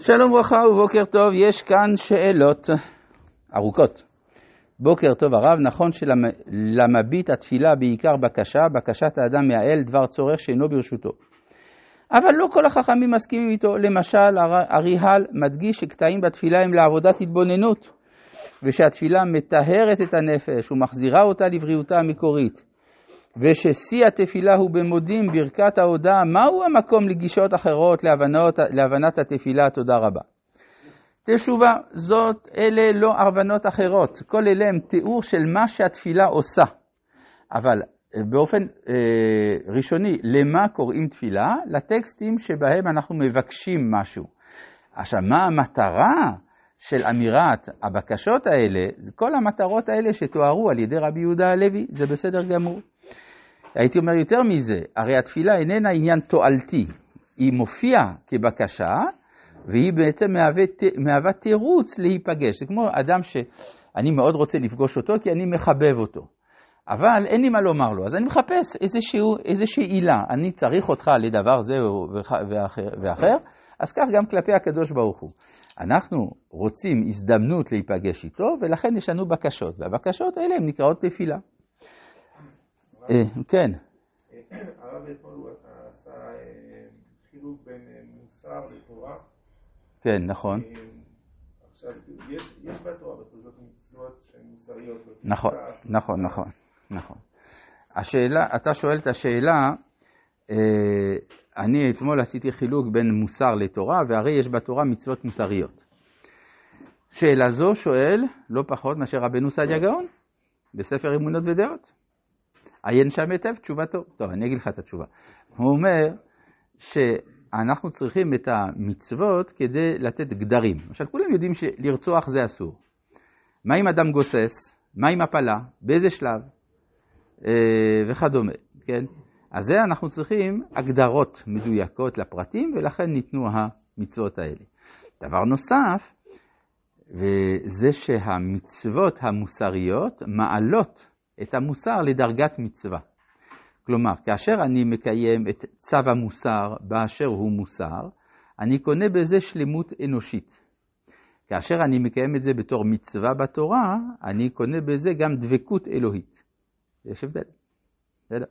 שלום וברכה ובוקר טוב, יש כאן שאלות ארוכות. בוקר טוב הרב, נכון שלמביט התפילה בעיקר בקשה, בקשת האדם מהאל דבר צורך שאינו ברשותו. אבל לא כל החכמים מסכימים איתו. למשל, אריהל מדגיש שקטעים בתפילה הם לעבודת התבוננות, ושהתפילה מטהרת את הנפש ומחזירה אותה לבריאותה המקורית. וששיא התפילה הוא במודים ברכת ההודעה, מהו המקום לגישות אחרות להבנות, להבנת התפילה? תודה רבה. תשובה, זאת, אלה לא הבנות אחרות, כל אלה הם תיאור של מה שהתפילה עושה. אבל אה, באופן אה, ראשוני, למה קוראים תפילה? לטקסטים שבהם אנחנו מבקשים משהו. עכשיו, מה המטרה של אמירת הבקשות האלה? כל המטרות האלה שתוארו על ידי רבי יהודה הלוי, זה בסדר גמור. הייתי אומר יותר מזה, הרי התפילה איננה עניין תועלתי, היא מופיעה כבקשה, והיא בעצם מהווה, מהווה תירוץ להיפגש. זה כמו אדם שאני מאוד רוצה לפגוש אותו כי אני מחבב אותו. אבל אין לי מה לומר לו, אז אני מחפש איזשהו, איזושהי עילה. אני צריך אותך לדבר זה ואחר, ואחר, אז כך גם כלפי הקדוש ברוך הוא. אנחנו רוצים הזדמנות להיפגש איתו, ולכן יש לנו בקשות, והבקשות האלה הן נקראות תפילה. אה, כן. הרב אתמול עשה אה, חילוק בין אה, מוסר לתורה. כן, נכון. עכשיו, יש בתורה בתולדות מצוות שהן מוסריות. נכון, נכון, נכון, נכון. השאלה, אתה שואל את השאלה, אני אתמול עשיתי חילוק בין מוסר לתורה, והרי יש בתורה מצוות מוסריות. שאלה זו שואל לא פחות מאשר רבנו סעדיה גאון, בספר אמונות ודעות. עיין שם היטב תשובתו. טוב, אני אגיד לך את התשובה. הוא אומר שאנחנו צריכים את המצוות כדי לתת גדרים. למשל, כולם יודעים שלרצוח זה אסור. מה אם אדם גוסס? מה עם הפלה? באיזה שלב? אה, וכדומה, כן? אז זה אנחנו צריכים הגדרות מדויקות לפרטים, ולכן ניתנו המצוות האלה. דבר נוסף, וזה שהמצוות המוסריות מעלות את המוסר לדרגת מצווה. כלומר, כאשר אני מקיים את צו המוסר באשר הוא מוסר, אני קונה בזה שלמות אנושית. כאשר אני מקיים את זה בתור מצווה בתורה, אני קונה בזה גם דבקות אלוהית. יש הבדל. בסדר.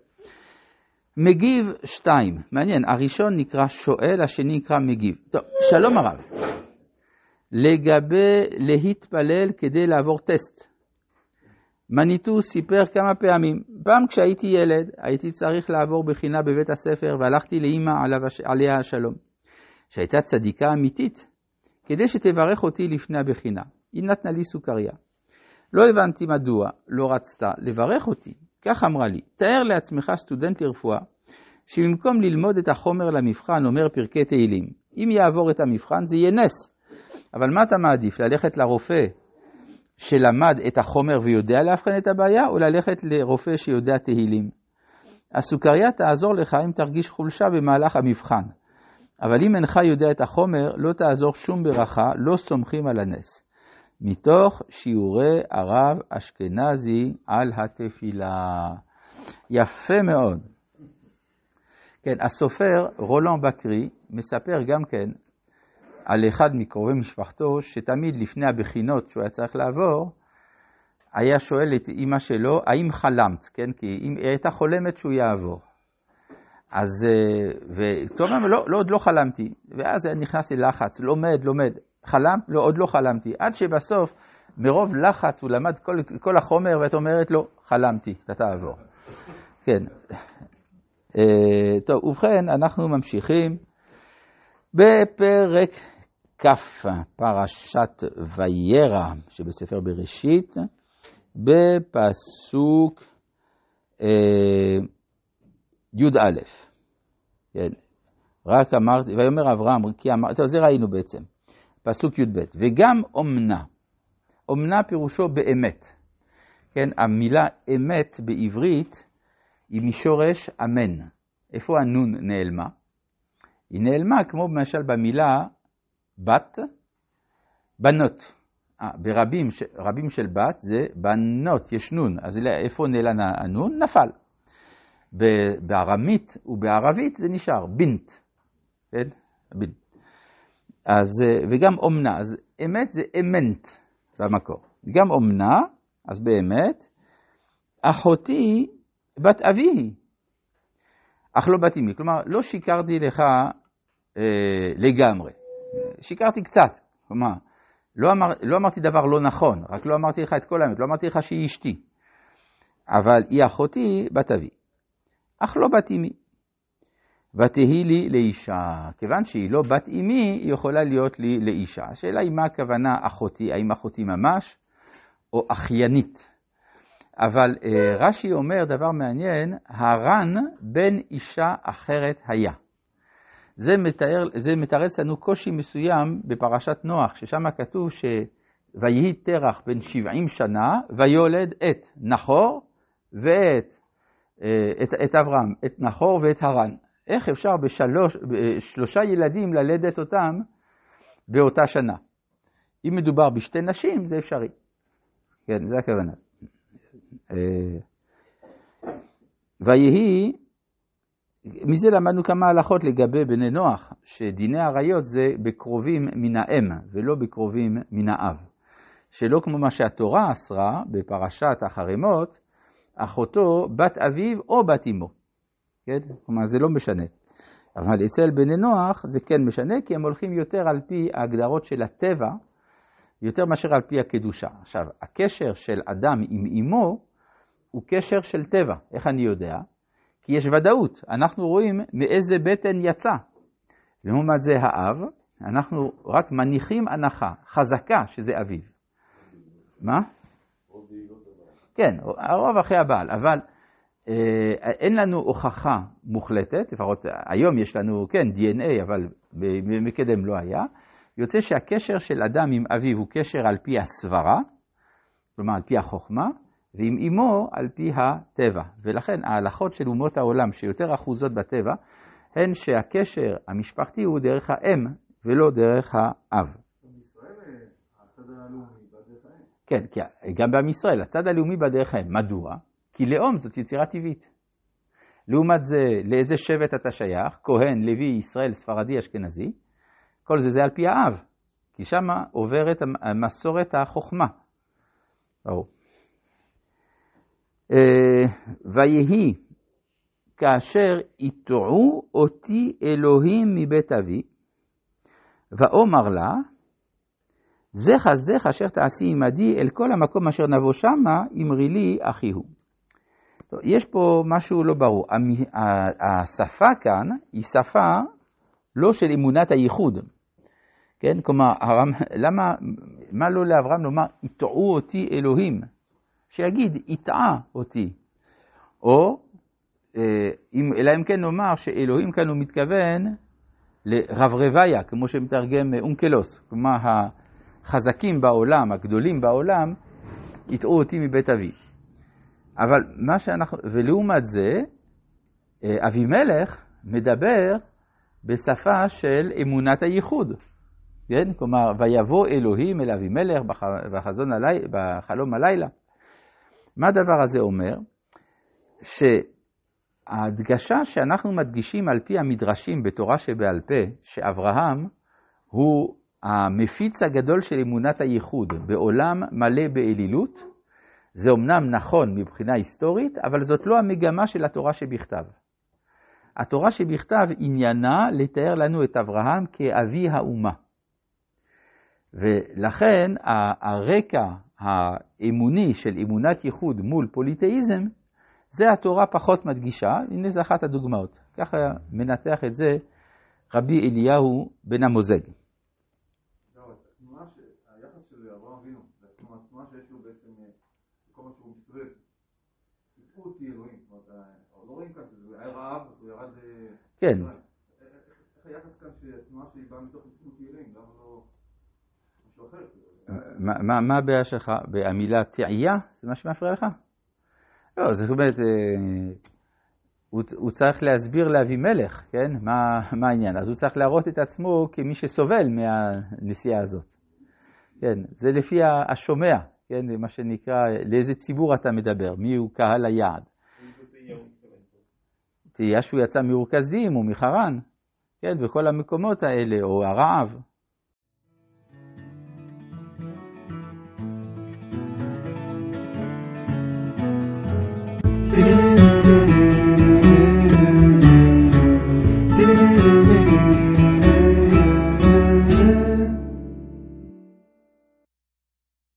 מגיב שתיים, מעניין, הראשון נקרא שואל, השני נקרא מגיב. טוב, שלום הרב. לגבי להתפלל כדי לעבור טסט. מניטו סיפר כמה פעמים, פעם כשהייתי ילד הייתי צריך לעבור בחינה בבית הספר והלכתי לאימא עליה השלום, שהייתה צדיקה אמיתית, כדי שתברך אותי לפני הבחינה. היא נתנה לי סוכריה. לא הבנתי מדוע לא רצתה לברך אותי. כך אמרה לי, תאר לעצמך סטודנט לרפואה, שבמקום ללמוד את החומר למבחן אומר פרקי תהילים. אם יעבור את המבחן זה יהיה נס. אבל מה אתה מעדיף, ללכת לרופא שלמד את החומר ויודע לאבחן את הבעיה, או ללכת לרופא שיודע תהילים. הסוכריה תעזור לך אם תרגיש חולשה במהלך המבחן, אבל אם אינך יודע את החומר, לא תעזור שום ברכה, לא סומכים על הנס. מתוך שיעורי הרב אשכנזי על התפילה. יפה מאוד. כן, הסופר רולן בקרי מספר גם כן על אחד מקרובי משפחתו, שתמיד לפני הבחינות שהוא היה צריך לעבור, היה שואל את אימא שלו, האם חלמת, כן? כי היא הייתה חולמת שהוא יעבור. אז, אה, וטוב, לא, לא, עוד לא חלמתי. ואז נכנס ללחץ, לומד, לומד. חלם? לא, עוד לא חלמתי. עד שבסוף, מרוב לחץ, הוא למד כל, כל החומר, ואת אומרת לו, חלמתי, אתה תעבור. כן. אה, טוב, ובכן, אנחנו ממשיכים בפרק כ' פרשת וירא שבספר בראשית, בפסוק אה, י"א. כן. רק אמרתי, ויאמר אברהם, כי אמרתי, טוב, זה ראינו בעצם, פסוק י"ב, וגם אומנה, אומנה פירושו באמת, כן, המילה אמת בעברית היא משורש אמן. איפה הנון נעלמה? היא נעלמה כמו למשל במילה בת, בנות. 아, אה, ברבים רבים של בת זה בנות, יש נון, אז איפה נעלם הנון? נפל. בארמית ובערבית זה נשאר, בינט. כן? בינט. אז, אה, וגם אומנה, אז אמת זה אמנט במקור. גם אומנה, אז באמת, אחותי בת אבי היא, אך לא בת אמי. כלומר, לא שיקרתי לך אה, לגמרי, שיקרתי קצת. כלומר, לא, אמר, לא אמרתי דבר לא נכון, רק לא אמרתי לך את כל האמת, לא אמרתי לך שהיא אשתי. אבל היא אחותי בת אבי, אך לא בת אמי. ותהי לי לאישה. כיוון שהיא לא בת אמי, היא יכולה להיות לי לאישה. השאלה היא מה הכוונה אחותי, האם אחותי ממש או אחיינית. אבל אה, רש"י אומר דבר מעניין, הר"ן בן אישה אחרת היה. זה, מתאר, זה מתרץ לנו קושי מסוים בפרשת נוח, ששם כתוב שויהי תרח בן 70 שנה ויולד את נחור ואת אה, את, את אברהם, את נחור ואת הרן. איך אפשר בשלוש, בשלושה ילדים ללדת אותם באותה שנה? אם מדובר בשתי נשים, זה אפשרי. כן, זה הכוונה. אה, ויהי, מזה למדנו כמה הלכות לגבי בני נוח, שדיני עריות זה בקרובים מן האם ולא בקרובים מן האב. שלא כמו מה שהתורה אסרה בפרשת החרמות, אחותו בת אביו או בת אמו. כן? כלומר, זה לא משנה. אבל אצל בני נוח זה כן משנה, כי הם הולכים יותר על פי ההגדרות של הטבע, יותר מאשר על פי הקדושה. עכשיו, הקשר של אדם עם אמו הוא קשר של טבע. איך אני יודע? כי יש ודאות, אנחנו רואים מאיזה בטן יצא. לעומת זה האב, אנחנו רק מניחים הנחה חזקה שזה אביו. מה? כן, הרוב אחרי הבעל, אבל אה, אין לנו הוכחה מוחלטת, לפחות היום יש לנו, כן, DNA, אבל מקדם לא היה. יוצא שהקשר של אדם עם אביו הוא קשר על פי הסברה, כלומר על פי החוכמה, ועם אמו על פי הטבע. ולכן ההלכות של אומות העולם שיותר אחוזות בטבע, הן שהקשר המשפחתי הוא דרך האם ולא דרך האב. כן, כי גם בעם ישראל, הצד הלאומי בדרך האם. מדוע? כי לאום זאת יצירה טבעית. לעומת זה, לאיזה שבט אתה שייך? כהן, לוי, ישראל, ספרדי, אשכנזי. כל זה זה על פי האב, כי שם עוברת מסורת החוכמה. ברור. אה, ויהי כאשר יטעו אותי אלוהים מבית אבי, ואומר לה, זה חסדך אשר תעשי עמדי אל כל המקום אשר נבוא שמה, אמרי לי אחי הוא. יש פה משהו לא ברור. השפה כאן היא שפה לא של אמונת הייחוד. כן, כלומר, למה, מה לא לאברהם לומר, יטעו אותי אלוהים? שיגיד, יטעה אותי. או, אה, אם, אלא אם כן נאמר שאלוהים כאן הוא מתכוון לרברביה, כמו שמתרגם אונקלוס. כלומר, החזקים בעולם, הגדולים בעולם, יטעו אותי מבית אבי. אבל מה שאנחנו, ולעומת זה, אה, אבימלך מדבר בשפה של אמונת הייחוד. כן? כלומר, ויבוא אלוהים אל אבימלך בחזון הלי, בחלום הלילה. מה הדבר הזה אומר? שההדגשה שאנחנו מדגישים על פי המדרשים בתורה שבעל פה, שאברהם הוא המפיץ הגדול של אמונת הייחוד בעולם מלא באלילות, זה אמנם נכון מבחינה היסטורית, אבל זאת לא המגמה של התורה שבכתב. התורה שבכתב עניינה לתאר לנו את אברהם כאבי האומה. ולכן הרקע האמוני של אמונת ייחוד מול פוליטאיזם, זה התורה פחות מדגישה, הנה זו אחת הדוגמאות. ככה מנתח את זה רבי אליהו בן המוזג. כן. מה הבעיה שלך במילה תעייה? זה מה שמפריע לך? לא, זאת אומרת, אה, הוא, צריך להסביר לאבימלך, כן? מה, העניין? אז הוא צריך להראות את עצמו כמי שסובל מהנסיעה הזאת. כן, זה לפי השומע, כן? מה שנקרא, לאיזה ציבור אתה מדבר, מי הוא קהל היעד. תהיה שהוא יצא מאור כסדים או מחרן, כן, וכל המקומות האלה, או הרעב.